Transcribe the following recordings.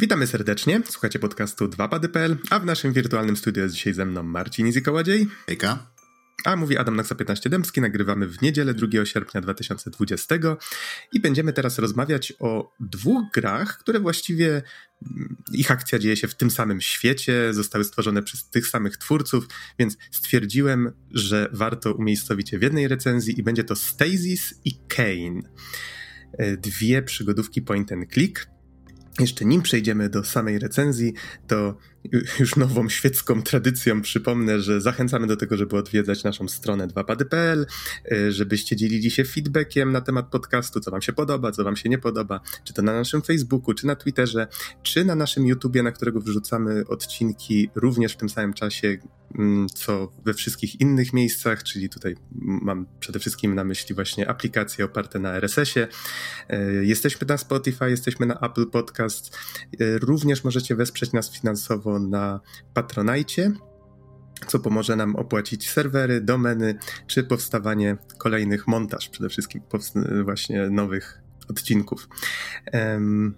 Witamy serdecznie, słuchacie podcastu 2pady.pl, a w naszym wirtualnym studiu jest dzisiaj ze mną Marcin Izikołodziej. Hejka. A mówi Adam Naksa 15 Dębski, nagrywamy w niedzielę 2 sierpnia 2020 i będziemy teraz rozmawiać o dwóch grach, które właściwie mm, ich akcja dzieje się w tym samym świecie, zostały stworzone przez tych samych twórców, więc stwierdziłem, że warto umiejscowić je w jednej recenzji i będzie to Stasis i Kane. E, dwie przygodówki point and click, jeszcze nim przejdziemy do samej recenzji, to już nową świecką tradycją przypomnę, że zachęcamy do tego, żeby odwiedzać naszą stronę 2pady.pl, y, żebyście dzielili się feedbackiem na temat podcastu, co wam się podoba, co wam się nie podoba, czy to na naszym Facebooku, czy na Twitterze, czy na naszym YouTubie, na którego wrzucamy odcinki również w tym samym czasie, mm, co we wszystkich innych miejscach, czyli tutaj mam przede wszystkim na myśli właśnie aplikacje oparte na RSS-ie. Y, jesteśmy na Spotify, jesteśmy na Apple Podcast. Y, również możecie wesprzeć nas finansowo na Patronajcie, co pomoże nam opłacić serwery, domeny, czy powstawanie kolejnych montaż, przede wszystkim właśnie nowych odcinków. Um,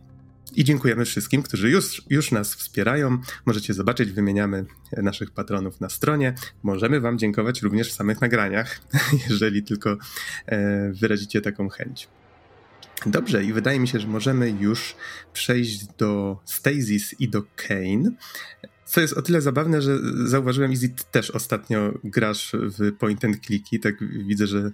i dziękujemy wszystkim, którzy już, już nas wspierają. Możecie zobaczyć, wymieniamy naszych patronów na stronie. Możemy Wam dziękować również w samych nagraniach, jeżeli tylko e, wyrazicie taką chęć. Dobrze, i wydaje mi się, że możemy już przejść do Stasis i do Kane. Co jest o tyle zabawne, że zauważyłem, Izzy, też ostatnio grasz w point and clicky, tak widzę, że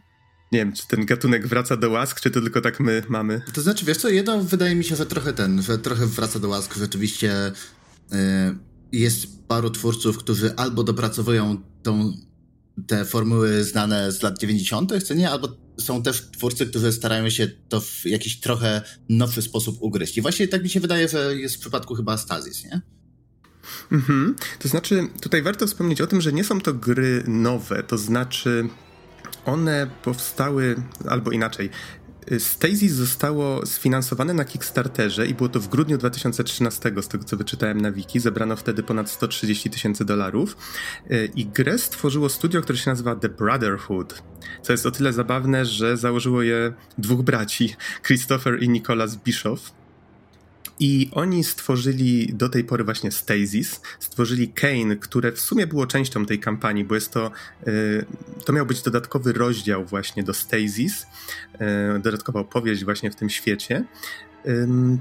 nie wiem, czy ten gatunek wraca do łask, czy to tylko tak my mamy? To znaczy, wiesz co, jedno wydaje mi się, że trochę ten, że trochę wraca do łask, rzeczywiście yy, jest paru twórców, którzy albo dopracowują tą, te formuły znane z lat 90., co nie, albo są też twórcy, którzy starają się to w jakiś trochę nowszy sposób ugryźć. I właśnie tak mi się wydaje, że jest w przypadku chyba Stasis, nie? Mhm. To znaczy, tutaj warto wspomnieć o tym, że nie są to gry nowe, to znaczy one powstały, albo inaczej, Stasis zostało sfinansowane na Kickstarterze i było to w grudniu 2013, z tego co wyczytałem na wiki. Zebrano wtedy ponad 130 tysięcy dolarów. E, I grę stworzyło studio, które się nazywa The Brotherhood, co jest o tyle zabawne, że założyło je dwóch braci, Christopher i Nicholas Bischoff. I oni stworzyli do tej pory właśnie Stasis, stworzyli Kane, które w sumie było częścią tej kampanii, bo jest to, y, to miał być dodatkowy rozdział właśnie do Stasis, y, dodatkowa opowieść właśnie w tym świecie,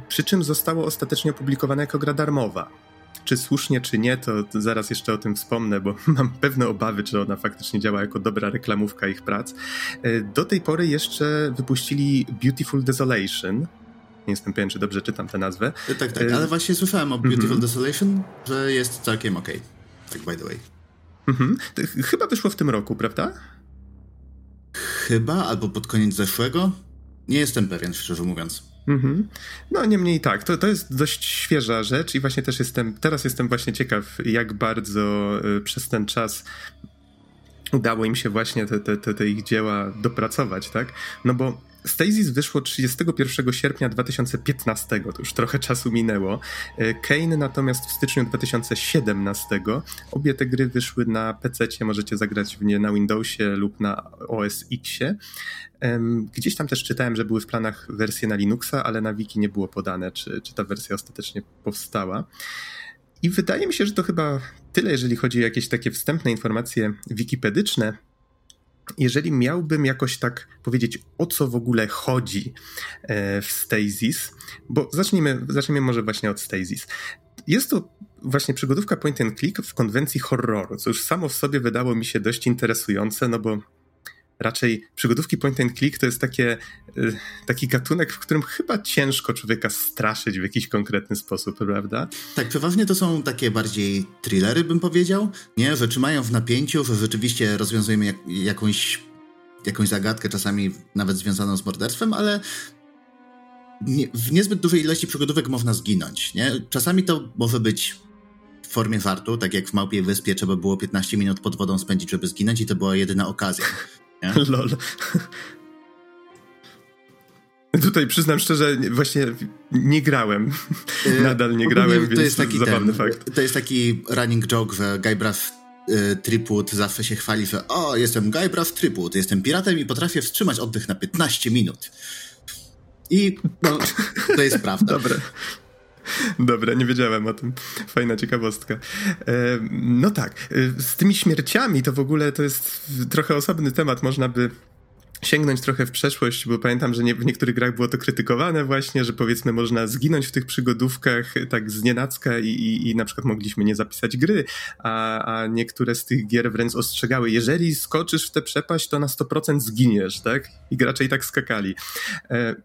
przy czym zostało ostatecznie opublikowane jako gra darmowa. Czy słusznie, czy nie, to, zaraz jeszcze o tym wspomnę, bo mam pewne obawy, czy ona faktycznie działa jako dobra reklamówka ich prac. Y, do tej pory jeszcze wypuścili Beautiful Desolation, nie jestem pewien, czy dobrze czytam tę nazwę. Tak, tak, y, ale właśnie słyszałem o Beautiful mm -hmm. Desolation, że jest całkiem okej. Okay. Tak, by the way. Mm -hmm. Chyba wyszło w tym roku, prawda? Chyba, albo pod koniec zeszłego. Nie jestem pewien, szczerze mówiąc. Mm-hmm. No niemniej tak, to, to jest dość świeża rzecz i właśnie też jestem, teraz jestem właśnie ciekaw, jak bardzo y, przez ten czas udało im się właśnie te, te, te, te ich dzieła dopracować, tak? No bo Stasis wyszło 31 sierpnia 2015, to już trochę czasu minęło. E, Kane natomiast w styczniu 2017. Obie te gry wyszły na PC, możecie zagrać w nie na Windowsie lub na OS Xie. Gdzieś tam też czytałem, że były w planach wersje na Linuxa, ale na wiki nie było podane, czy, czy ta wersja ostatecznie powstała. I wydaje mi się, że to chyba tyle, jeżeli chodzi o jakieś takie wstępne informacje wikipedyczne jeżeli miałbym jakoś tak powiedzieć, o co w ogóle chodzi e, w Stasis, bo zacznijmy, zacznijmy może właśnie od Stasis. Jest to właśnie przygodówka point and click w konwencji horroru, co już samo w sobie wydało mi się dość interesujące, no bo raczej przygodówki point and click to jest takie, y, taki gatunek, w którym chyba ciężko człowieka straszyć w jakiś konkretny sposób, prawda? Tak, przeważnie to są takie bardziej thrillery, bym powiedział, nie? Że trzymają w napięciu, że rzeczywiście rozwiązujemy jak, jakąś, jakąś zagadkę, czasami nawet związaną z morderstwem, ale nie, w niezbyt dużej ilości przygodówek można zginąć, nie? Czasami to może być w formie żartu, tak jak w Małpiej Wyspie trzeba było 15 minut pod wodą spędzić, żeby zginąć i to była jedyna okazja. Nie? Lol. Tutaj przyznam szczerze, właśnie nie grałem. Y, Nadal nie grałem, więc to jest taki zabawny ten, fakt. To jest taki running joke, że Guybrush y, Tripwood zawsze się chwali, że o, jestem Guybrush Tripwood, jestem piratem i potrafię wstrzymać oddech na 15 minut. I no, to jest prawda. Dobre. Dobra, nie wiedziałem o tym. Fajna ciekawostka. No tak, z tymi śmierciami to w ogóle to jest trochę osobny temat. Można by sięgnąć trochę w przeszłość, bo pamiętam, że nie, w niektórych grach było to krytykowane właśnie, że powiedzmy można zginąć w tych przygodówkach tak z nienacka i, i, i na przykład mogliśmy nie zapisać gry, a, a niektóre z tych gier wręcz ostrzegały, jeżeli skoczysz w tę przepaść, to na 100% zginiesz, tak? I gracze i tak skakali. E,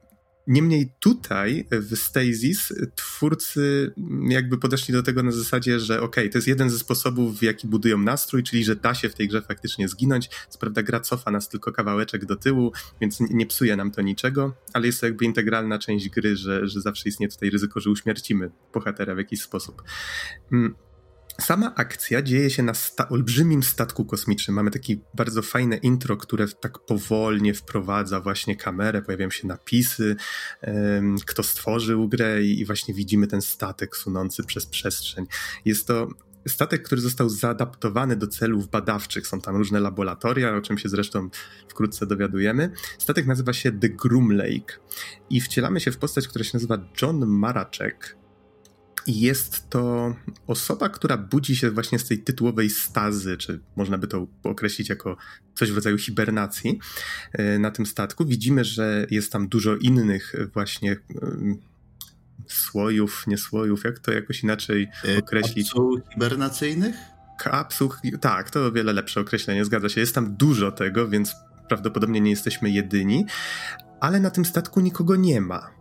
Niemniej tutaj w Stasis twórcy jakby podeszli do tego na zasadzie, że ok, to jest jeden ze sposobów, w jaki budują nastrój, czyli że da się w tej grze faktycznie zginąć. Co prawda gra cofa nas tylko kawałeczek do tyłu, więc nie psuje nam to niczego, ale jest to jakby integralna część gry, że, że zawsze istnieje tutaj ryzyko, że uśmiercimy bohatera w jakiś sposób. Mm, Sama akcja dzieje się na sta olbrzymim statku kosmicznym. Mamy takie bardzo fajne intro, które tak powolnie wprowadza właśnie kamerę, pojawiają się napisy, um, kto stworzył grę i, i właśnie widzimy ten statek sunący przez przestrzeń. Jest to statek, który został zaadaptowany do celów badawczych. Są tam różne laboratoria, o czym się zresztą wkrótce dowiadujemy. Statek nazywa się The Groom Lake i wcielamy się w postać, która się nazywa John Marachek i jest to osoba, która budzi się właśnie z tej tytułowej stazy, czy można by to określić jako coś w rodzaju hibernacji e, na tym statku. Widzimy, że jest tam dużo innych właśnie słojów, nie słojów, jak to jakoś inaczej e, określić? Kapsuł hibernacyjnych? Kapsuł, tak, to o wiele lepsze określenie, zgadza się. Jest tam dużo tego, więc prawdopodobnie nie jesteśmy jedyni, ale na tym statku nikogo nie ma.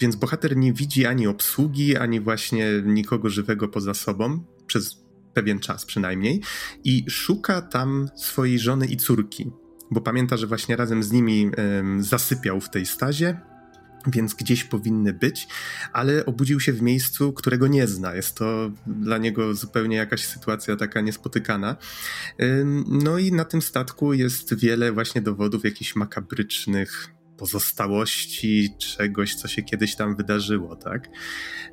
Więc bohater nie widzi ani obsługi, ani właśnie nikogo żywego poza sobą, przez pewien czas przynajmniej, i szuka tam swojej żony i córki, bo pamięta, że właśnie razem z nimi zasypiał w tej stazie, więc gdzieś powinny być, ale obudził się w miejscu, którego nie zna. Jest to dla niego zupełnie jakaś sytuacja taka niespotykana. No i na tym statku jest wiele właśnie dowodów jakichś makabrycznych pozostałości czegoś, co się kiedyś tam wydarzyło, tak?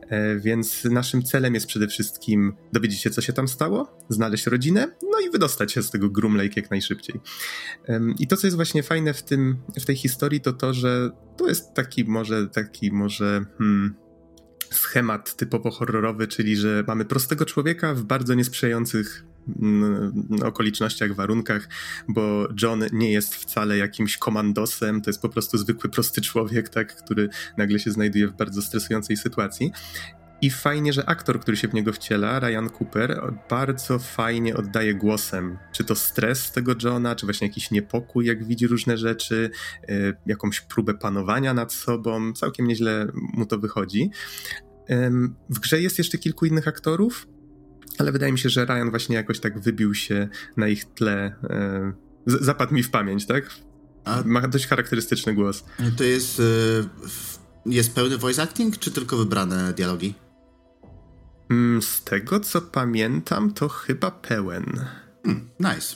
E, więc naszym celem jest przede wszystkim dowiedzieć się, co się tam stało, znaleźć rodzinę, no i wydostać się z tego Groom Lake jak najszybciej. I to, co jest właśnie fajne w, tym, w tej historii, to to, że to jest taki może, taki może... Hmm, schemat typowo horrorowy, czyli że mamy prostego człowieka w bardzo niesprzyjających okolicznościach, warunkach, bo John nie jest wcale jakimś komandosem, to jest po prostu zwykły, prosty człowiek, tak, który nagle się znajduje w bardzo stresującej sytuacji. I fajnie, że aktor, który się w niego wciela, Ryan Cooper, bardzo fajnie oddaje głosem. Czy to stres tego Johna, czy właśnie jakiś niepokój, jak widzi różne rzeczy, y, jakąś próbę panowania nad sobą. Całkiem nieźle mu to wychodzi. W grze jest jeszcze kilku innych aktorów, ale wydaje mi się, że Ryan właśnie jakoś tak wybił się na ich tle. E, zapadł mi w pamięć, tak? A... Ma dość charakterystyczny głos. To jest. E, jest pełny voice acting, czy tylko wybrane dialogi? Mm, z tego co pamiętam, to chyba pełen. Hmm, nice.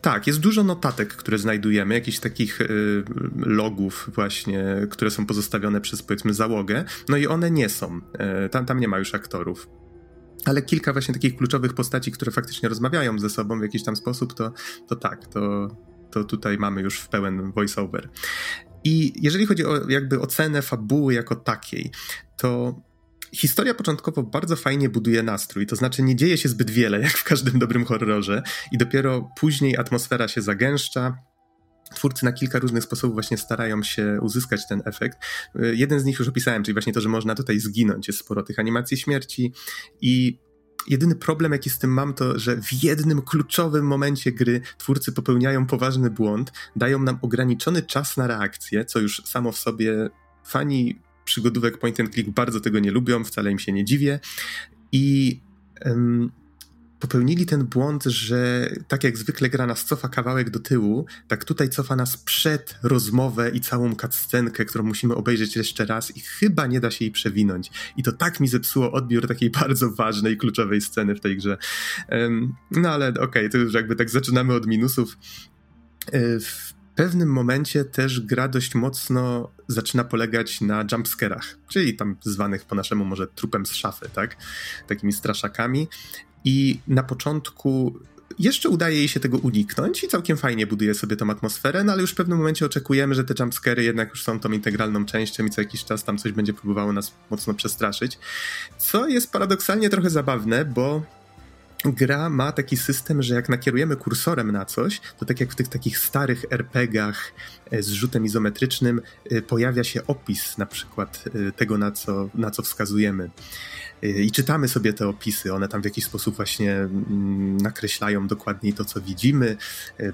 Tak, jest dużo notatek, które znajdujemy, jakichś takich y, logów właśnie, które są pozostawione przez powiedzmy załogę, no i one nie są. Y, tam, tam nie ma już aktorów ale kilka właśnie takich kluczowych postaci, które faktycznie rozmawiają ze sobą w jakiś tam sposób, to, to tak, to, to tutaj mamy już w pełen voiceover. I jeżeli chodzi o jakby ocenę fabuły jako takiej, to historia początkowo bardzo fajnie buduje nastrój, to znaczy nie dzieje się zbyt wiele, jak w każdym dobrym horrorze, i dopiero później atmosfera się zagęszcza, Twórcy na kilka różnych sposobów właśnie starają się uzyskać ten efekt. Jeden z nich już opisałem, czyli właśnie to, że można tutaj zginąć. Jest sporo tych animacji śmierci i jedyny problem, jaki z tym mam, to że w jednym kluczowym momencie gry twórcy popełniają poważny błąd, dają nam ograniczony czas na reakcję, co już samo w sobie fani przygodówek point and click bardzo tego nie lubią, wcale im się nie dziwię. I um, popełnili ten błąd, że tak jak zwykle gra nas cofa kawałek do tyłu, tak tutaj cofa nas przed rozmowę i całą cutscenkę, którą musimy obejrzeć jeszcze raz i chyba nie da się jej przewinąć. I to tak mi zepsuło odbiór takiej bardzo ważnej, kluczowej sceny w tej grze. No ale okej, okay, to już jakby tak zaczynamy od minusów. E, w pewnym momencie też gra dość mocno zaczyna polegać na jumpscarach, czyli tam zwanych po naszemu może trupem z szafy, tak? Takimi straszakami. I na początku jeszcze udaje jej się tego uniknąć i całkiem fajnie buduje sobie tą atmosferę, no ale już w pewnym momencie oczekujemy, że te jumpscary jednak już są tą integralną częścią i co jakiś czas tam coś będzie próbowało nas mocno przestraszyć. Co jest paradoksalnie trochę zabawne, bo gra ma taki system, że jak nakierujemy kursorem na coś, to tak jak w tych takich starych RPGach e, z rzutem izometrycznym e, pojawia się opis na przykład e, tego, na co, na co wskazujemy. I czytamy sobie te opisy, one tam w jakiś sposób właśnie mm, nakreślają dokładniej to, co widzimy,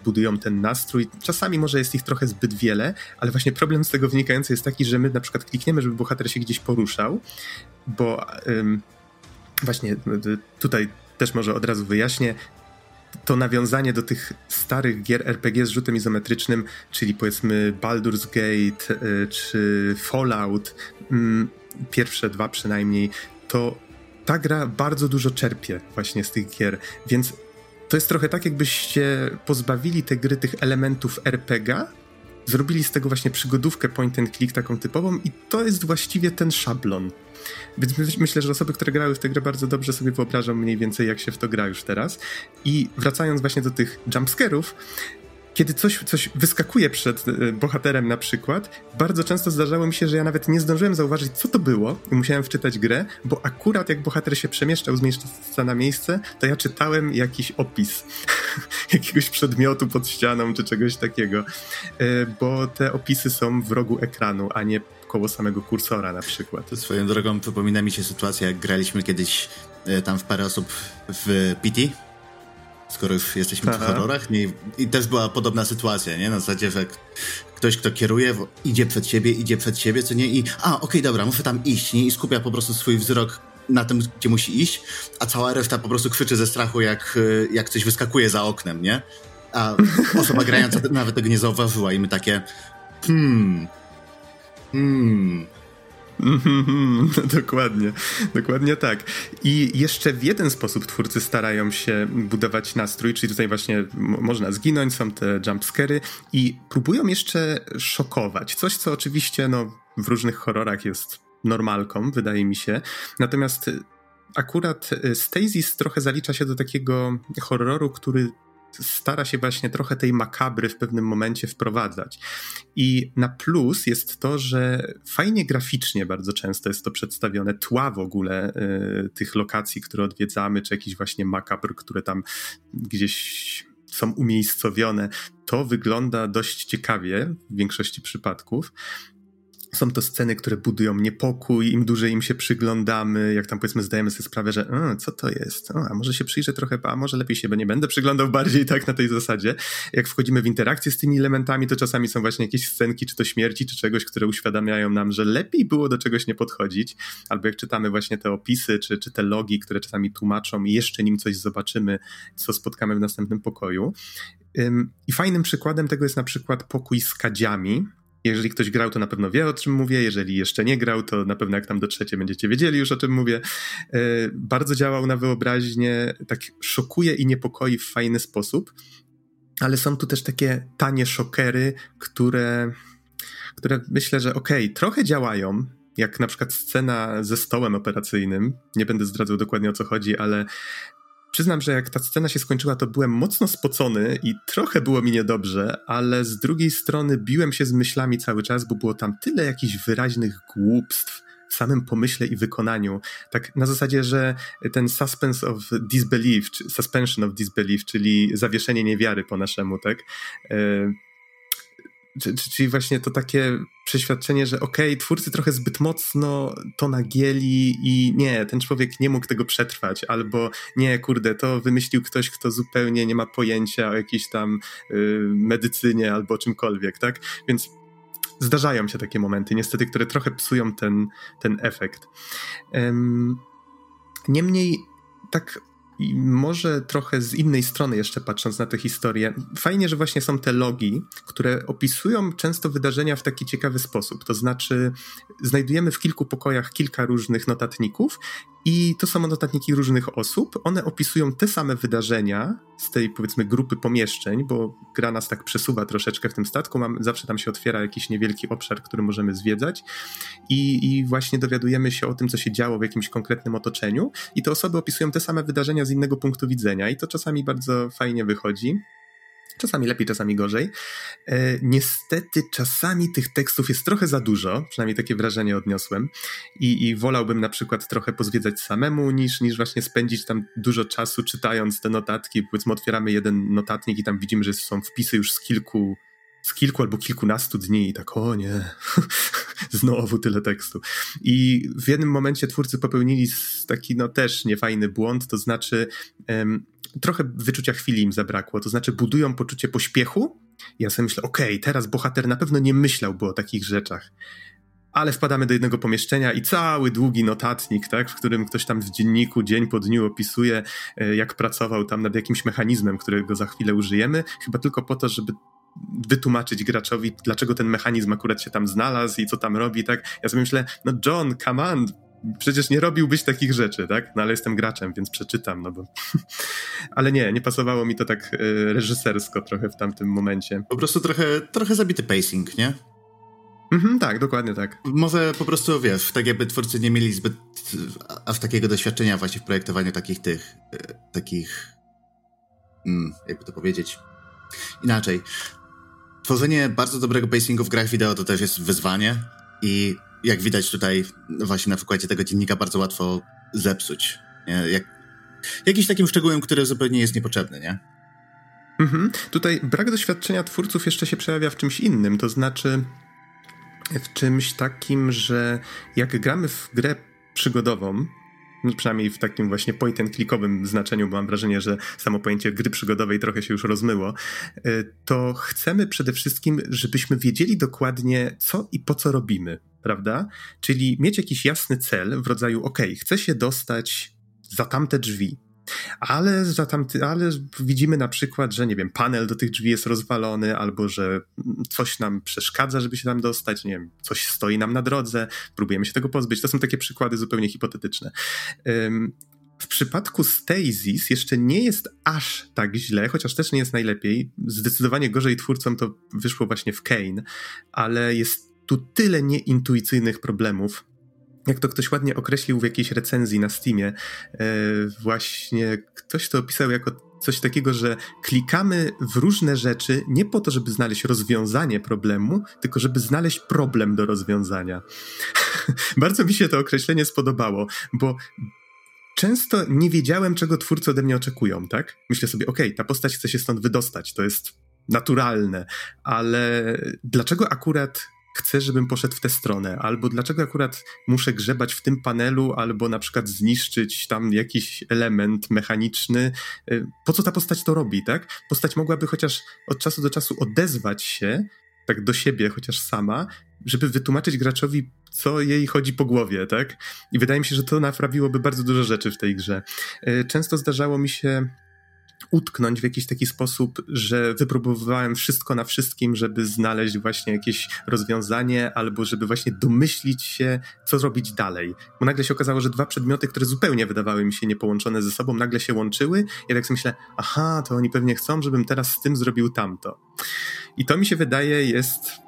budują ten nastrój. Czasami może jest ich trochę zbyt wiele, ale właśnie problem z tego wynikający jest taki, że my na przykład klikniemy, żeby bohater się gdzieś poruszał, bo właśnie tutaj też może od razu wyjaśnię, to nawiązanie do tych starych gier RPG z rzutem izometrycznym, czyli powiedzmy Baldur's Gate y, czy Fallout, mm, pierwsze dwa przynajmniej, to ta gra bardzo dużo czerpie właśnie z tych gier, więc to jest trochę tak, jakbyście pozbawili te gry tych elementów RPG, zrobili z tego właśnie przygodówkę point and click taką typową i to jest właściwie ten szablon. Więc myślę, że osoby, które grały w tę grę bardzo dobrze sobie wyobrażą mniej więcej, jak się w to gra już teraz. I wracając właśnie do tych jumpscarów, kiedy coś, coś wyskakuje przed e, bohaterem na przykład, bardzo często zdarzało mi się, że ja nawet nie zdążyłem zauważyć, co to było i musiałem wczytać grę, bo akurat jak bohater się przemieszczał z miejsca na miejsce, to ja czytałem jakiś opis jakiegoś przedmiotu pod ścianą czy czegoś takiego, e, bo te opisy są w rogu ekranu, a nie koło samego kursora na przykład. Swoją drogą przypomina mi się sytuacja, jak graliśmy kiedyś e, tam w parę osób w PT, skoro już jesteśmy Aha. w horrorach. Nie, I też była podobna sytuacja, nie? Na zasadzie, że ktoś, kto kieruje, idzie przed siebie, idzie przed siebie, co nie? I a, okej, okay, dobra, muszę tam iść, nie? I skupia po prostu swój wzrok na tym, gdzie musi iść, a cała reszta po prostu krzyczy ze strachu, jak, jak coś wyskakuje za oknem, nie? A osoba grająca nawet tego nie zauważyła i my takie hmm, hmm, Mm, dokładnie, dokładnie tak. I jeszcze w jeden sposób twórcy starają się budować nastrój, czyli tutaj właśnie można zginąć, są te jumpscary i próbują jeszcze szokować. Coś, co oczywiście no, w różnych horrorach jest normalką, wydaje mi się. Natomiast akurat Stasis trochę zalicza się do takiego horroru, który stara się właśnie trochę tej makabry w pewnym momencie wprowadzać. I na plus jest to, że fajnie graficznie bardzo często jest to przedstawione, tła w ogóle y, tych lokacji, które odwiedzamy, czy jakiś właśnie makabr, które tam gdzieś są umiejscowione, to wygląda dość ciekawie w większości przypadków są to sceny, które budują niepokój, im dłużej im się przyglądamy, jak tam powiedzmy zdajemy sobie sprawę, że co to jest, o, a może się przyjrzę trochę, a może lepiej się, nie będę przyglądał bardziej tak na tej zasadzie. Jak wchodzimy w interakcję z tymi elementami, to czasami są właśnie jakieś scenki, czy to śmierci, czy czegoś, które uświadamiają nam, że lepiej było do czegoś nie podchodzić, albo jak czytamy właśnie te opisy, czy, czy te logi, które czasami tłumaczą i jeszcze nim coś zobaczymy, co spotkamy w następnym pokoju. I fajnym przykładem tego jest na przykład pokój z kadziami, jeżeli ktoś grał, to na pewno wie, o czym mówię. Jeżeli jeszcze nie grał, to na pewno jak tam dotrzecie, będziecie wiedzieli już, o czym mówię. E, bardzo działał na wyobraźnię, tak szokuje i niepokoi w fajny sposób, ale są tu też takie tanie szokery, które, które myślę, że okej, okay, trochę działają, jak na przykład scena ze stołem operacyjnym. Nie będę zdradzał dokładnie o co chodzi, ale Przyznam, że jak ta scena się skończyła, to byłem mocno spocony i trochę było mi niedobrze, ale z drugiej strony biłem się z myślami cały czas, bo było tam tyle jakichś wyraźnych głupstw w samym pomyśle i wykonaniu. Tak na zasadzie, że ten suspense of disbelief, suspension of disbelief, czyli zawieszenie niewiary po naszemu, tak? Czyli właśnie to takie przeświadczenie, że okej, okay, twórcy trochę zbyt mocno to nagieli i nie, ten człowiek nie mógł tego przetrwać, albo nie, kurde, to wymyślił ktoś, kto zupełnie nie ma pojęcia o jakiejś tam y, medycynie albo czymkolwiek, tak? Więc zdarzają się takie momenty, niestety, które trochę psują ten, ten efekt. Um, niemniej, tak i może trochę z innej strony jeszcze patrząc na tę historię, fajnie, że właśnie są te logi, które opisują często wydarzenia w taki ciekawy sposób. To znaczy, znajdujemy w kilku pokojach kilka różnych notatników I to są notatniki różnych osób. One opisują te same wydarzenia z tej powiedzmy grupy pomieszczeń, bo gra nas tak przesuwa troszeczkę w tym statku. Mam, zawsze tam się otwiera jakiś niewielki obszar, który możemy zwiedzać i, i właśnie dowiadujemy się o tym, co się działo w jakimś konkretnym otoczeniu. I te osoby opisują te same wydarzenia z innego punktu widzenia i to czasami bardzo fajnie wychodzi. Czasami lepiej, czasami gorzej. E, niestety, czasami tych tekstów jest trochę za dużo, przynajmniej takie wrażenie odniosłem. I, I wolałbym na przykład trochę pozwiedzać samemu, niż, niż właśnie spędzić tam dużo czasu czytając te notatki. Powiedzmy, otwieramy jeden notatnik i tam widzimy, że są wpisy już z kilku z kilku albo kilkunastu dni i tak, o nie, znowu tyle tekstu. I w jednym momencie twórcy popełnili taki, no też niefajny błąd, to znaczy trochę wyczucia chwili im zabrakło, to znaczy budują poczucie pośpiechu. Ja sobie myślę, okej, okay, teraz bohater na pewno nie myślałby o takich rzeczach ale wpadamy do jednego pomieszczenia i cały długi notatnik, tak, w którym ktoś tam w dzienniku dzień po dniu opisuje, e, jak pracował tam nad jakimś mechanizmem, którego za chwilę użyjemy, chyba tylko po to, żeby wytłumaczyć graczowi, dlaczego ten mechanizm akurat się tam znalazł i co tam robi, tak? Ja sobie myślę, no John, come on, przecież nie robiłbyś takich rzeczy, tak? No ale jestem graczem, więc przeczytam, no bo... ale nie, nie pasowało mi to tak y, reżysersko trochę w tamtym momencie. Po prostu trochę, trochę zabity pacing, nie? Mhm, tak, dokładnie tak. Może po prostu, wiesz, tak jakby twórcy nie mieli zbyt aż takiego doświadczenia właśnie w projektowaniu takich tych, y, takich, mm, jakby to powiedzieć, inaczej. Tworzenie bardzo dobrego pacingu w grach wideo to też jest wyzwanie i jak widać tutaj właśnie na przykładzie tego dziennika bardzo łatwo zepsuć. Jak, jakimś takim szczegółem, który zupełnie jest niepotrzebny, nie? Mhm. Tutaj brak doświadczenia twórców jeszcze się przejawia w czymś innym, to znaczy w czymś takim, że jak gramy w grę przygodową, przynajmniej w takim właśnie point and clickowym znaczeniu, bo mam wrażenie, że samo pojęcie gry przygodowej trochę się już rozmyło, y, to chcemy przede wszystkim, żebyśmy wiedzieli dokładnie, co i po co robimy, prawda? Czyli mieć jakiś jasny cel w rodzaju, ok, chcę się dostać za tamte drzwi, ale, za tamty, ale widzimy na przykład, że nie wiem, panel do tych drzwi jest rozwalony, albo że coś nam przeszkadza, żeby się tam dostać, nie wiem, coś stoi nam na drodze, próbujemy się tego pozbyć. To są takie przykłady zupełnie hipotetyczne. W przypadku Stasis jeszcze nie jest aż tak źle, chociaż też nie jest najlepiej. Zdecydowanie gorzej twórcom to wyszło właśnie w Kane, ale jest tu tyle nieintuicyjnych problemów, jak to ktoś ładnie określił w jakiejś recenzji na Steamie, e, właśnie ktoś to opisał jako coś takiego, że klikamy w różne rzeczy nie po to, żeby znaleźć rozwiązanie problemu, tylko żeby znaleźć problem do rozwiązania. Bardzo mi się to określenie spodobało, bo często nie wiedziałem, czego twórcy ode mnie oczekują, tak? Myślę sobie, okej, okay, ta postać chce się stąd wydostać, to jest naturalne, ale dlaczego akurat chcę, żebym poszedł w tę stronę, albo dlaczego akurat muszę grzebać w tym panelu, albo na przykład zniszczyć tam jakiś element mechaniczny. Y, po co ta postać to robi, tak? Postać mogłaby chociaż od czasu do czasu odezwać się, tak do siebie, chociaż sama, żeby wytłumaczyć graczowi, co jej chodzi po głowie, tak? I wydaje mi się, że to naprawiłoby bardzo dużo rzeczy w tej grze. Y, często zdarzało mi się utknąć w jakiś taki sposób, że wypróbowałem wszystko na wszystkim, żeby znaleźć właśnie jakieś rozwiązanie, albo żeby właśnie domyślić się, co zrobić dalej. Bo nagle się okazało, że dwa przedmioty, które zupełnie wydawały mi się niepołączone ze sobą, nagle się łączyły. Ja tak sobie myślę, aha, to oni pewnie chcą, żebym teraz z tym zrobił tamto. I to mi się wydaje jest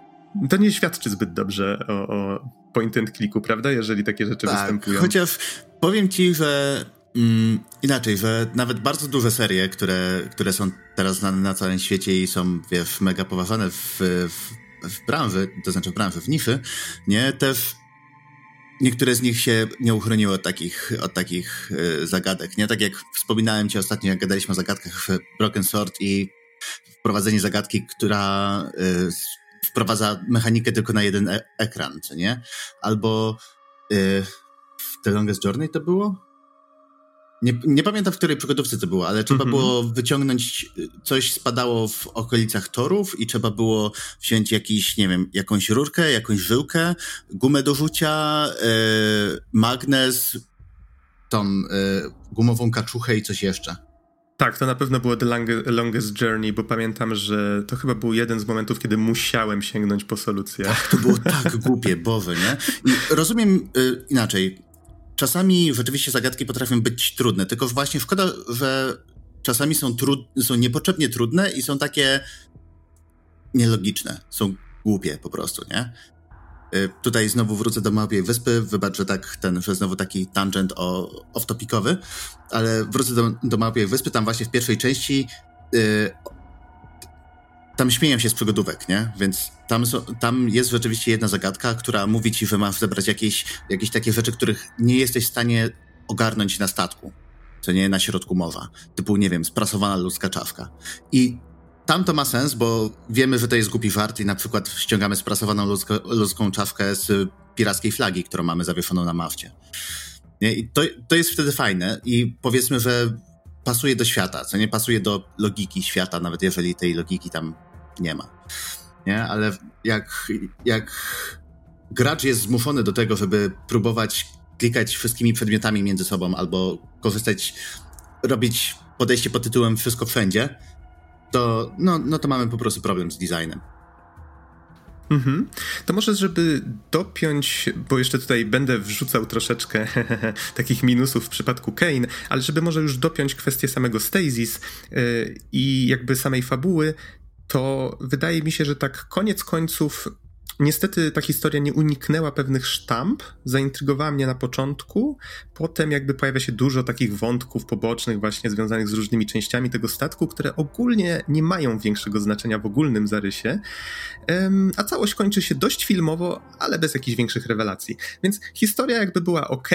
to nie świadczy zbyt dobrze o, o point and clicku, prawda? Jeżeli takie rzeczy tak, występują. Chociaż powiem ci, że Mm, inaczej, że nawet bardzo duże serie, które, które są teraz znane na całym świecie i są, wiesz, mega poważane w, w, w branży, to znaczy w branży, w niszy, nie, też niektóre z nich się nie uchroniły od takich, od takich y, zagadek, nie? Tak jak wspominałem ci ostatnio, jak gadaliśmy o zagadkach w Broken Sword i wprowadzenie zagadki, która y, wprowadza mechanikę tylko na jeden e ekran, czy nie? Albo y, The Longest Journey to było? Nie, nie, pamiętam, w której przygodówce to było, ale trzeba -hmm. było wyciągnąć, coś spadało w okolicach torów i trzeba było wziąć jakiś, nie wiem, jakąś rurkę, jakąś żyłkę, gumę do rzucia, yy, magnes, tą yy, gumową kaczuchę i coś jeszcze. Tak, to na pewno było The Longest Journey, bo pamiętam, że to chyba był jeden z momentów, kiedy musiałem sięgnąć po solucję. Tak, to było tak głupie, boże, nie? I rozumiem yy, inaczej czasami rzeczywiście zagadki potrafią być trudne, tylko właśnie szkoda, że czasami są, trud, są niepotrzebnie trudne i są takie nielogiczne, są głupie po prostu, nie? Y, tutaj znowu wrócę do Małpiej Wyspy. Wybacz, że tak ten, że znowu taki tangent off-topicowy, ale wrócę do, do Małpiej Wyspy. Tam właśnie w pierwszej części yy, tam śmieją się z przygodówek, nie? Więc tam, są, tam jest rzeczywiście jedna zagadka, która mówi ci, że masz zebrać jakieś, jakieś takie rzeczy, których nie jesteś w stanie ogarnąć na statku, co nie na środku morza. Typu, nie wiem, sprasowana ludzka czaszka. I tam to ma sens, bo wiemy, że to jest głupi żart i na przykład ściągamy sprasowaną ludzko, ludzką czaszkę z pirackiej flagi, którą mamy zawieszoną na mafcie. Nie? I to, to jest wtedy fajne i powiedzmy, że pasuje do świata, co nie pasuje do logiki świata, nawet jeżeli tej logiki tam nie ma. Nie? Ale jak, jak gracz jest zmuszony do tego, żeby próbować klikać wszystkimi przedmiotami między sobą albo korzystać, robić podejście pod tytułem wszystko wszędzie, to, no, no to mamy po prostu problem z designem. Mhm. To może, żeby dopiąć, bo jeszcze tutaj będę wrzucał troszeczkę takich minusów w przypadku Kane, ale żeby może już dopiąć kwestię samego Stasis yy, i jakby samej fabuły, to wydaje mi się, że tak koniec końców Niestety ta historia nie uniknęła pewnych sztamp, zaintrygowała mnie na początku, potem jakby pojawia się dużo takich wątków pobocznych właśnie związanych z różnymi częściami tego statku, które ogólnie nie mają większego znaczenia w ogólnym zarysie, a całość kończy się dość filmowo, ale bez jakichś większych rewelacji. Więc historia jakby była ok,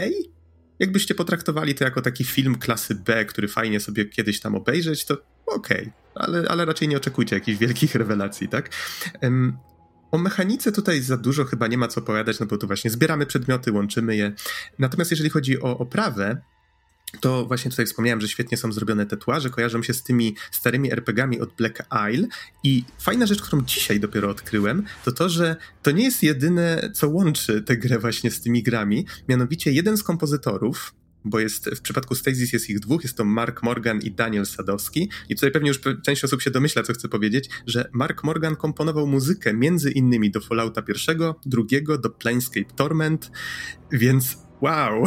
jakbyście potraktowali to jako taki film klasy B, który fajnie sobie kiedyś tam obejrzeć, to okej, okay. ale, ale raczej nie oczekujcie jakichś wielkich rewelacji, tak? O mechanice tutaj za dużo chyba nie ma co opowiadać, no bo tu właśnie zbieramy przedmioty, łączymy je. Natomiast jeżeli chodzi o oprawę, to właśnie tutaj wspomniałem, że świetnie są zrobione tatuaże, kojarzą się z tymi starymi RPGami od Black Isle i fajna rzecz, którą dzisiaj dopiero odkryłem, to to, że to nie jest jedyne, co łączy tę grę właśnie z tymi grami, mianowicie jeden z kompozytorów, bo jest w przypadku Stasis jest ich dwóch, jest to Mark Morgan i Daniel Sadowski. I tutaj pewnie już część osób się domyśla, co chcę powiedzieć, że Mark Morgan komponował muzykę między innymi do Fallouta pierwszego, drugiego, do Planescape Torment, więc wow,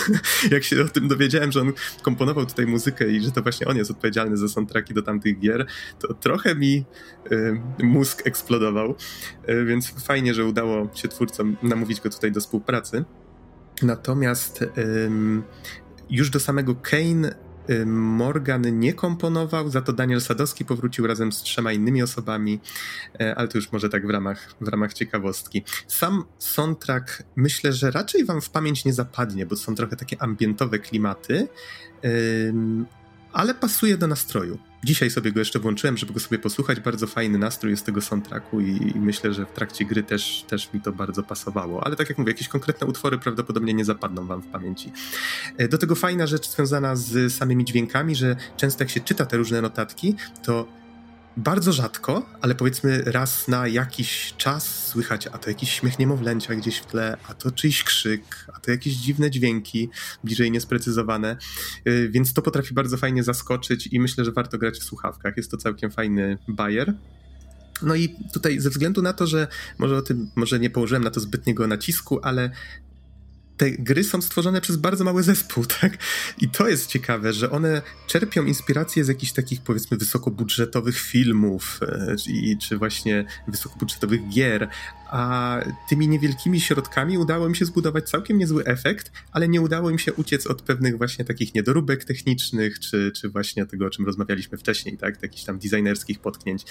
jak się o tym dowiedziałem, że on komponował tutaj muzykę i że to właśnie on jest odpowiedzialny za soundtracki do tamtych gier, to trochę mi y, mózg eksplodował, y, więc fajnie, że udało się twórcom namówić go tutaj do współpracy. Natomiast ym, już do samego Kane Morgan nie komponował, za to Daniel Sadowski powrócił razem z trzema innymi osobami, e, ale to już może tak w ramach, w ramach ciekawostki. Sam soundtrack myślę, że raczej wam w pamięć nie zapadnie, bo są trochę takie ambientowe klimaty, ale pasuje do nastroju. Dzisiaj sobie go jeszcze włączyłem, żeby go sobie posłuchać. Bardzo fajny nastrój jest tego soundtracku i, i, myślę, że w trakcie gry też, też mi to bardzo pasowało. Ale tak jak mówię, jakieś konkretne utwory prawdopodobnie nie zapadną wam w pamięci. E, do tego fajna rzecz związana z samymi dźwiękami, że często jak się czyta te różne notatki, to bardzo rzadko, ale powiedzmy raz na jakiś czas słychać, a to jakiś śmiech niemowlęcia gdzieś w tle, a to czyjś krzyk, a to jakieś dziwne dźwięki, bliżej niesprecyzowane, y, więc to potrafi bardzo fajnie zaskoczyć i myślę, że warto grać w słuchawkach. Jest to całkiem fajny bajer. No i tutaj ze względu na to, że może o tym, może nie położyłem na to zbytniego nacisku, ale te gry są stworzone przez bardzo mały zespół, tak? I to jest ciekawe, że one czerpią inspirację z jakichś takich, powiedzmy, wysokobudżetowych filmów, e, czy właśnie wysokobudżetowych gier, a tymi niewielkimi środkami udało im się zbudować całkiem niezły efekt, ale nie udało im się uciec od pewnych właśnie takich niedoróbek technicznych, czy, czy właśnie tego, o czym rozmawialiśmy wcześniej, tak? Jakichś tam designerskich potknięć.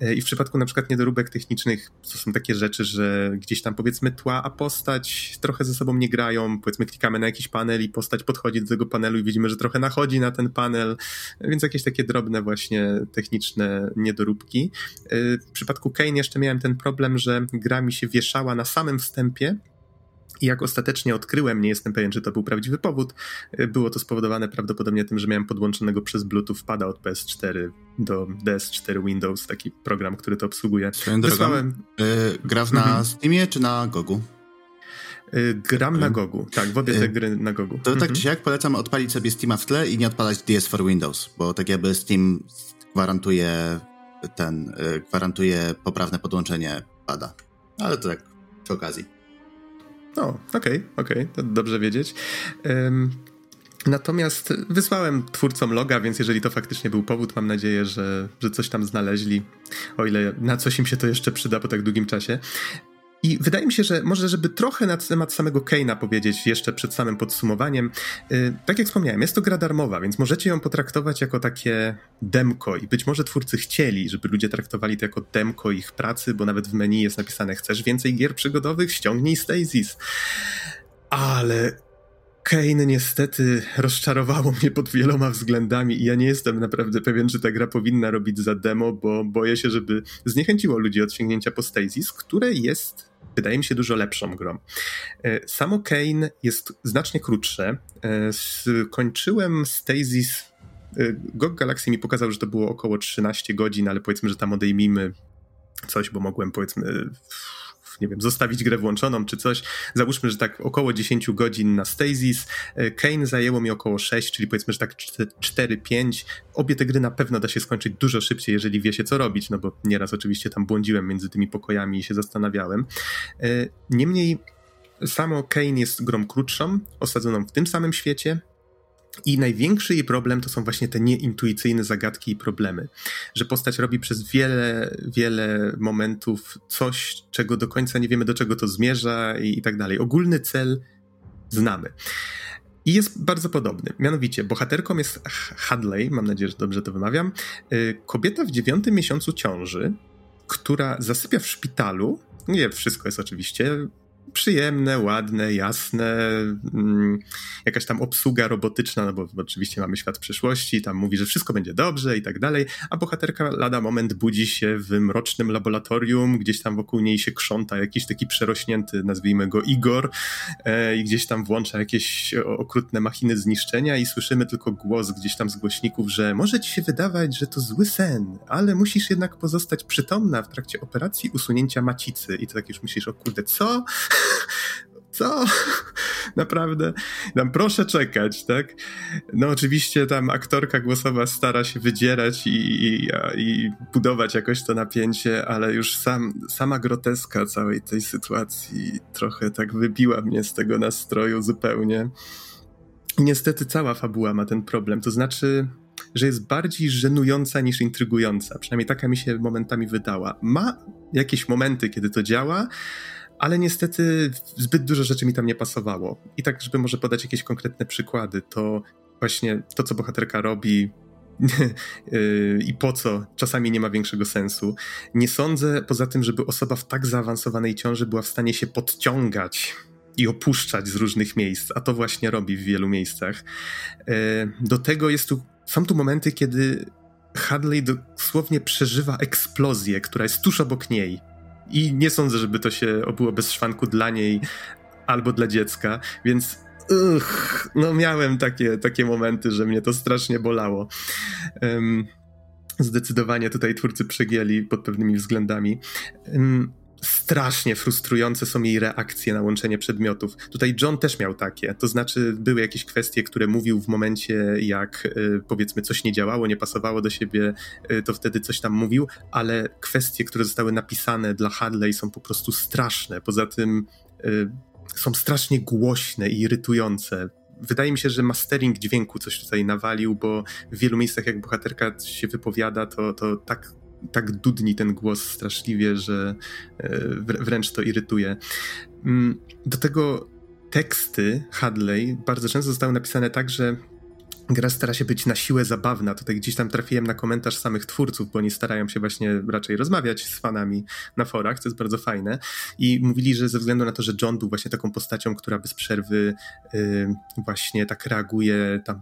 E, I w przypadku na przykład niedoróbek technicznych to są takie rzeczy, że gdzieś tam powiedzmy tła, a postać trochę ze sobą nie grają, powiedzmy klikamy na jakiś panel i postać podchodzi do tego panelu i widzimy, że trochę nachodzi na ten panel, więc jakieś takie drobne właśnie techniczne niedoróbki. E, w przypadku Kane jeszcze miałem ten problem, że gra gra mi się wieszała na samym wstępie. I jak ostatecznie odkryłem, nie jestem pewien, czy to był prawdziwy powód, y, było to spowodowane prawdopodobnie tym, że miałem podłączonego przez Bluetooth pada od PS4 do DS4 Windows, taki program, który to obsługuje. Swoją Wysłałem... Yy, grasz na mhm. Steamie czy na Gogu? Yy, gram na Gogu, tak, w obie te yy, gry na Gogu. To tak mhm. tak czy siak polecam odpalić sobie Steama w tle i nie odpalać DS4 Windows, bo tak jakby Steam gwarantuje ten, y, gwarantuje poprawne podłączenie pada. Ale to tak przy okazji. O, okej, okay, okej, okay, dobrze wiedzieć. Um, natomiast wysłałem twórcom loga, więc jeżeli to faktycznie był powód, mam nadzieję, że, że coś tam znaleźli, o ile na coś im się to jeszcze przyda po tak długim czasie. I wydaje mi się, że może, żeby trochę na temat samego Keina powiedzieć jeszcze przed samym podsumowaniem. Yy, tak jak wspomniałem, jest to gra darmowa, więc możecie ją potraktować jako takie demko i być może twórcy chcieli, żeby ludzie traktowali to jako demko ich pracy, bo nawet w menu jest napisane chcesz więcej gier przygodowych? Ściągnij Stasis. Ale Kane niestety rozczarowało mnie pod wieloma względami i ja nie jestem naprawdę pewien, czy ta gra powinna robić za demo, bo boję się, żeby zniechęciło ludzi od sięgnięcia po Stasis, które jest wydaje mi się dużo lepszą grą. E, samo Kane jest znacznie krótsze. E, skończyłem Stasis. E, GOG Galaxy mi pokazał, że to było około 13 godzin, ale powiedzmy, że tam odejmijmy coś, bo mogłem powiedzmy nie wiem, zostawić grę włączoną czy coś. Załóżmy, że tak około 10 godzin na Stasis. Kane zajęło mi około 6, czyli powiedzmy, że tak 4-5. Obie te gry na pewno da się skończyć dużo szybciej, jeżeli wie się co robić, no bo nieraz oczywiście tam błądziłem między tymi pokojami i się zastanawiałem. E, niemniej samo Kane jest grą krótszą, osadzoną w tym samym świecie, i największy jej problem to są właśnie te nieintuicyjne zagadki i problemy. Że postać robi przez wiele, wiele momentów coś, czego do końca nie wiemy, do czego to zmierza i, i tak dalej. Ogólny cel znamy. I jest bardzo podobny. Mianowicie, bohaterką jest Hadley, mam nadzieję, że dobrze to wymawiam, y, kobieta w dziewiątym miesiącu ciąży, która zasypia w szpitalu. Nie wszystko jest oczywiście przyjemne, ładne, jasne, mm, jakaś tam obsługa robotyczna, no bo oczywiście mamy świat przyszłości, tam mówi, że wszystko będzie dobrze i tak dalej, a bohaterka lada moment budzi się w mrocznym laboratorium, gdzieś tam wokół niej się krząta jakiś taki przerośnięty, nazwijmy go Igor e, i gdzieś tam włącza jakieś okrutne machiny zniszczenia i słyszymy tylko głos gdzieś tam z głośników, że może ci się wydawać, że to zły sen, ale musisz jednak pozostać przytomna w trakcie operacji usunięcia macicy i to tak już myślisz, o kurde, co? Co? Naprawdę? Tam proszę czekać, tak? No oczywiście tam aktorka głosowa stara się wydzierać i, i, i budować jakoś to napięcie, ale już sam, sama groteska całej tej sytuacji trochę tak wybiła mnie z tego nastroju zupełnie. Niestety cała fabuła ma ten problem, to znaczy że jest bardziej żenująca niż intrygująca. Przynajmniej taka mi się momentami wydała. Ma jakieś momenty, kiedy to działa, ale niestety zbyt dużo rzeczy mi tam nie pasowało. I tak, żeby może podać jakieś konkretne przykłady, to właśnie to, co bohaterka robi, yy, i po co czasami nie ma większego sensu. Nie sądzę poza tym, żeby osoba w tak zaawansowanej ciąży była w stanie się podciągać i opuszczać z różnych miejsc, a to właśnie robi w wielu miejscach. Yy, do tego jest tu, są tu momenty, kiedy Hadley dosłownie przeżywa eksplozję, która jest tuż obok niej i nie sądzę, żeby to się obyło bez szwanku dla niej albo dla dziecka, więc uch, no miałem takie, takie momenty, że mnie to strasznie bolało. Um, zdecydowanie tutaj twórcy przegięli pod pewnymi względami. Um, strasznie frustrujące są jej reakcje na łączenie przedmiotów. Tutaj John też miał takie, to znaczy były jakieś kwestie, które mówił w momencie, jak y, powiedzmy coś nie działało, nie pasowało do siebie, y, to wtedy coś tam mówił, ale kwestie, które zostały napisane dla Hadley są po prostu straszne. Poza tym y, są strasznie głośne i irytujące wydaje mi się, że mastering dźwięku coś tutaj nawalił, bo w wielu miejscach jak bohaterka się wypowiada, to, to tak tak dudni ten głos straszliwie, że e, wręcz to irytuje. Mm, do tego teksty Hadley bardzo często zostały napisane tak, że gra stara się być na siłę zabawna. Tutaj gdzieś tam trafiłem na komentarz samych twórców, bo oni starają się właśnie raczej rozmawiać z fanami na forach, co jest bardzo fajne. I mówili, że ze względu na to, że John był właśnie taką postacią, która bez przerwy yy, właśnie tak reaguje tam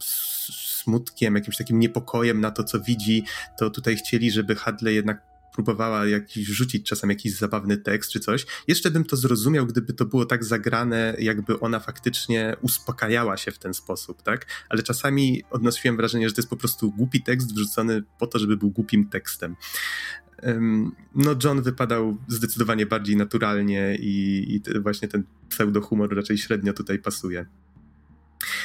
smutkiem, jakimś takim niepokojem na to, co widzi, to tutaj chcieli, żeby Hadley jednak próbowała jakiś rzucić czasem jakiś zabawny tekst czy coś. Jeszcze bym to zrozumiał, gdyby to było tak zagrane, jakby ona faktycznie uspokajała się w ten sposób, tak? Ale czasami odnosiłem wrażenie, że to jest po prostu głupi tekst wrzucony po to, żeby był głupim tekstem. No, John wypadał zdecydowanie bardziej naturalnie i, i właśnie ten pseudohumor raczej średnio tutaj pasuje.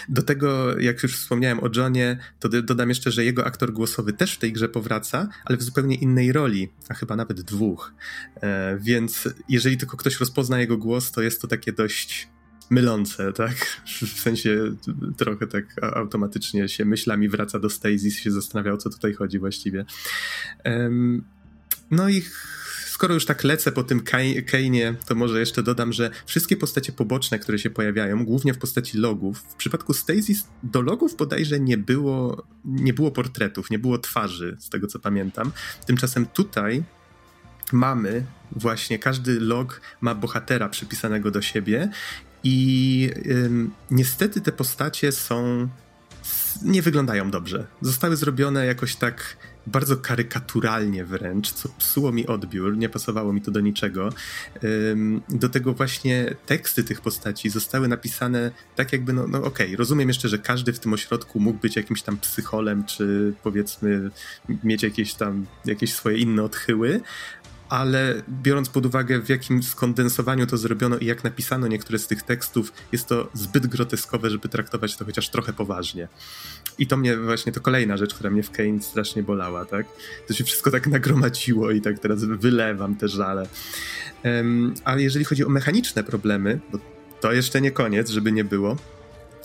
Do tego, jak już wspomniałem o Johnie, to dodam jeszcze, że jego aktor głosowy też w tej grze powraca, ale w zupełnie innej roli, a chyba nawet dwóch. E, więc jeżeli tylko ktoś rozpozna jego głos, to jest to takie dość mylące, tak? W sensie trochę tak automatycznie się myślami wraca do Stasis, się zastanawia o co tutaj chodzi właściwie. No i skoro już tak lecę po tym Kane'ie, to może jeszcze dodam, że wszystkie postacie poboczne, które się pojawiają, głównie w postaci logów, w przypadku Stasis do logów bodajże nie było, nie było portretów, nie było twarzy, z tego co pamiętam. Tymczasem tutaj mamy właśnie, każdy log ma bohatera przypisanego do siebie i ym, niestety te postacie są. Nie wyglądają dobrze. Zostały zrobione jakoś tak bardzo karykaturalnie wręcz, co psuło mi odbiór, nie pasowało mi to do niczego. Do tego właśnie teksty tych postaci zostały napisane tak jakby, no, no okej, okay, rozumiem jeszcze, że każdy w tym ośrodku mógł być jakimś tam psycholem, czy powiedzmy mieć jakieś tam, jakieś swoje inne odchyły, ale biorąc pod uwagę, w jakim skondensowaniu to zrobiono i jak napisano niektóre z tych tekstów, jest to zbyt groteskowe, żeby traktować to chociaż trochę poważnie. I to mnie właśnie, to kolejna rzecz, która mnie w Kane strasznie bolała, tak? To się wszystko tak nagromadziło i tak teraz wylewam te żale. Um, ale jeżeli chodzi o mechaniczne problemy, bo to jeszcze nie koniec, żeby nie było,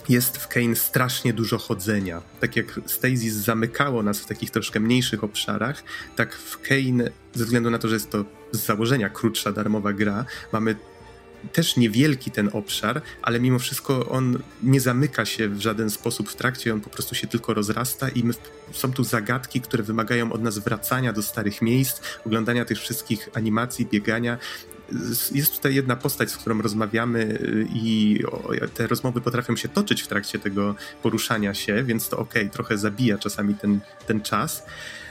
jest w Kane strasznie dużo chodzenia. Tak jak Stasis zamykało nas w takich troszkę mniejszych obszarach, tak w Kane, ze względu na to, że jest to z założenia krótsza, darmowa gra, mamy też niewielki ten obszar, ale mimo wszystko on nie zamyka się w żaden sposób w trakcie, on po prostu się tylko rozrasta i my, są tu zagadki, które wymagają od nas wracania do starych miejsc, oglądania tych wszystkich animacji, biegania. Jest tutaj jedna postać, z którą rozmawiamy y, i te rozmowy potrafią się toczyć w trakcie tego poruszania się, więc to okej, okay, trochę zabija czasami ten, ten czas,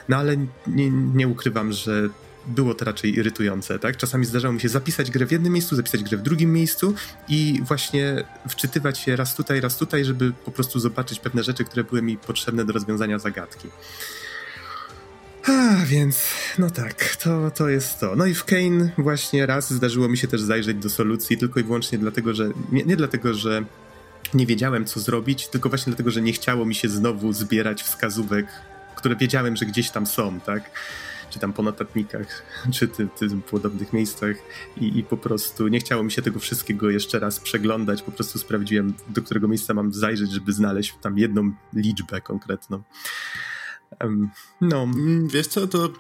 no ale nie, nie ukrywam, że było to raczej irytujące, tak? Czasami zdarzało mi się zapisać grę w jednym miejscu, zapisać grę w drugim miejscu i właśnie wczytywać się raz tutaj, raz tutaj, żeby po prostu zobaczyć pewne rzeczy, które były mi potrzebne do rozwiązania zagadki. A, więc no tak, to, to jest to. No i w Kane właśnie raz zdarzyło mi się też zajrzeć do solucji, tylko i wyłącznie dlatego, że nie, nie dlatego, że nie wiedziałem co zrobić, tylko właśnie dlatego, że nie chciało mi się znowu zbierać wskazówek, które wiedziałem, że gdzieś tam są, tak? Czy tam po notatnikach, czy ty, ty w podobnych miejscach I, i po prostu nie chciało mi się tego wszystkiego jeszcze raz przeglądać, po prostu sprawdziłem, do którego miejsca mam zajrzeć, żeby znaleźć tam jedną liczbę konkretną. No. Mm, wiesz co, to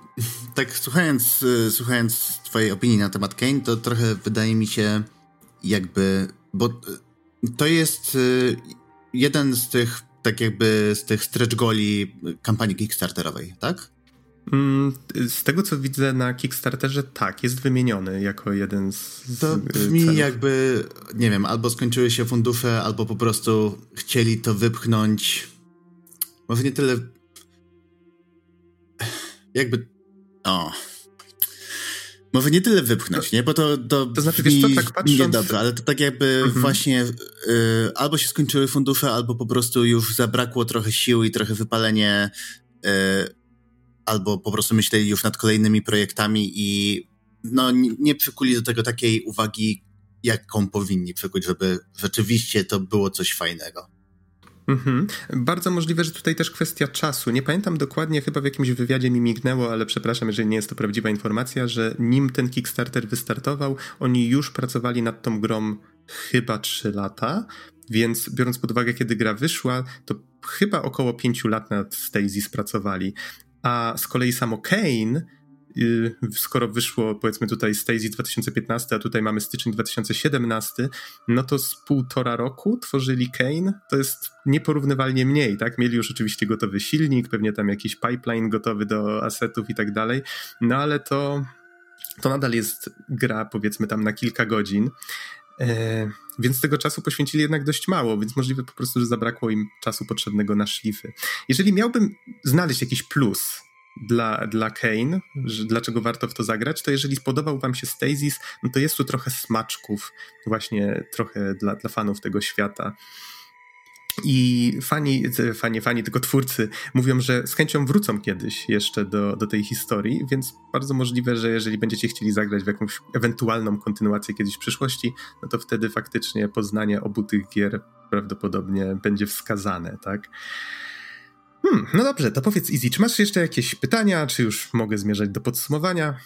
tak słuchając, y, słuchając twojej opinii na temat Kane, to trochę wydaje mi się jakby, bo y, to jest y, jeden z tych, tak jakby z tych stretch goli kampanii kickstarterowej, tak? Mm, z tego co widzę na Kickstarterze, tak, jest wymieniony jako jeden z. To brzmi celów. jakby, nie wiem, albo skończyły się fundusze, albo po prostu chcieli to wypchnąć. Może nie tyle jakby. O. Może nie tyle wypchnąć, nie? Bo to, to, to znaczy, wiesz co, tak patrząc... Niedobrze, ale to tak jakby mhm. właśnie y, albo się skończyły fundusze, albo po prostu już zabrakło trochę sił i trochę wypalenie, y, albo po prostu myśleli już nad kolejnymi projektami i no nie, przykuli do tego takiej uwagi, jaką powinni przykuć, żeby rzeczywiście to było coś fajnego. Mhm. Bardzo możliwe, że tutaj też kwestia czasu. Nie pamiętam dokładnie, chyba w jakimś wywiadzie mi mignęło, ale przepraszam, jeżeli nie jest to prawdziwa informacja, że nim ten Kickstarter wystartował, oni już pracowali nad tą grą chyba 3 lata, więc biorąc pod uwagę, kiedy gra wyszła, to chyba około 5 lat nad Stasis pracowali. A z kolei samo Kane Y, skoro wyszło powiedzmy tutaj Stacy 2015, a tutaj mamy styczeń 2017, no to z półtora roku tworzyli Kane, to jest nieporównywalnie mniej, tak? Mieli już oczywiście gotowy silnik, pewnie tam jakiś pipeline gotowy do asetów i tak dalej, no ale to, to nadal jest gra powiedzmy tam na kilka godzin, więc tego czasu poświęcili jednak dość mało, więc możliwe po prostu, że zabrakło im czasu potrzebnego na szlify. Jeżeli miałbym znaleźć jakiś plus dla, dla Kane, że dlaczego warto w to zagrać, to jeżeli spodobał wam się Stasis, no to jest tu trochę smaczków, właśnie trochę dla, dla fanów tego świata. I fani, fani, fani, tylko twórcy mówią, że z chęcią wrócą kiedyś jeszcze do, do tej historii, więc bardzo możliwe, że jeżeli będziecie chcieli zagrać w jakąś ewentualną kontynuację kiedyś w przyszłości, no to wtedy faktycznie poznanie obu tych gier prawdopodobnie będzie wskazane, tak? Hmm, no dobrze, to powiedz Easy, czy masz jeszcze jakieś pytania, czy już mogę zmierzać do podsumowania?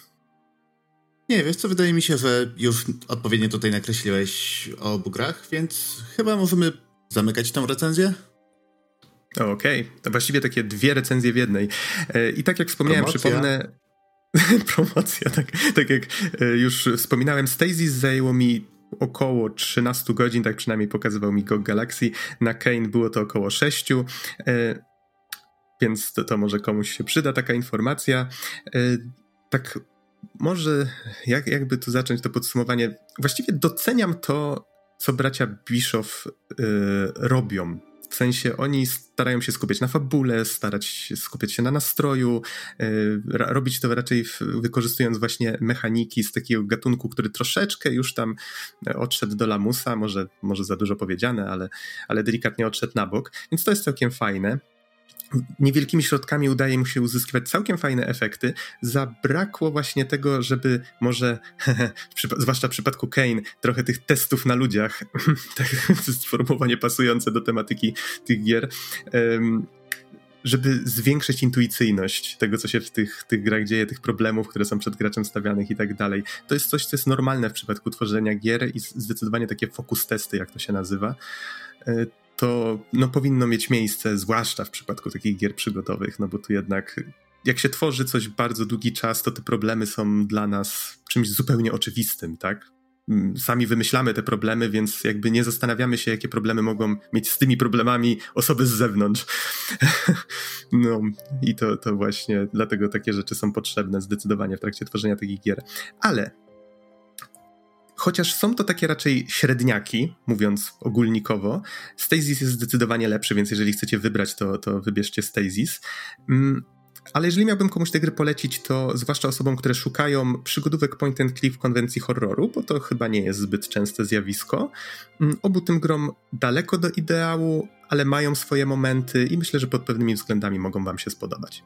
Nie, wiesz co, wydaje mi się, że już odpowiednio tutaj nakreśliłeś o obu grach, więc chyba możemy zamykać tą recenzję. Okej, okay. to właściwie takie dwie recenzje w jednej. E, I tak jak wspomniałem, Promocja. przypomnę... Promocja, tak, tak jak e, już wspominałem, Stasis zajęło mi około 13 godzin, tak przynajmniej pokazywał mi GOG Galaxy. Na Kane było to około 6, e, więc to, to może komuś się przyda taka informacja. Tak może jak, jakby tu zacząć to podsumowanie. Właściwie doceniam to, co bracia Bischoff robią. W sensie oni starają się skupiać na fabule, starać się skupiać się na nastroju, yy, robić to raczej w, wykorzystując właśnie mechaniki z takiego gatunku, który troszeczkę już tam e, odszedł do lamusa, może, może za dużo powiedziane, ale, ale delikatnie odszedł na bok, więc to jest całkiem fajne niewielkimi środkami udaje mu się uzyskiwać całkiem fajne efekty. Zabrakło właśnie tego, żeby może, zwłaszcza w przypadku Kane, trochę tych testów na ludziach, tak, sformułowanie pasujące do tematyki tych gier, żeby zwiększyć intuicyjność tego, co się w tych, tych grach dzieje, tych problemów, które są przed graczem stawianych i tak dalej. To jest coś, co jest normalne w przypadku tworzenia gier i zdecydowanie takie focus testy, jak to się nazywa e, to no, powinno mieć miejsce, zwłaszcza w przypadku takich gier przygodowych, no bo tu jednak jak się tworzy coś bardzo długi czas, to te problemy są dla nas czymś zupełnie oczywistym, tak? Mm, sami wymyślamy te problemy, więc jakby nie zastanawiamy się, jakie problemy mogą mieć z tymi problemami osoby z zewnątrz. no i to, to właśnie dlatego takie rzeczy są potrzebne zdecydowanie w trakcie tworzenia takich gier. Ale chociaż są to takie raczej średniaki, mówiąc ogólnikowo, Stasis jest zdecydowanie lepszy, więc jeżeli chcecie wybrać, to, to wybierzcie Stasis. Mm, ale jeżeli miałbym komuś tę gry polecić, to zwłaszcza osobom, które szukają przygodówek point and click w konwencji horroru, bo to chyba nie jest zbyt częste zjawisko. Mm, obu tym grom daleko do ideału, ale mają swoje momenty i myślę, że pod pewnymi względami mogą wam się spodobać.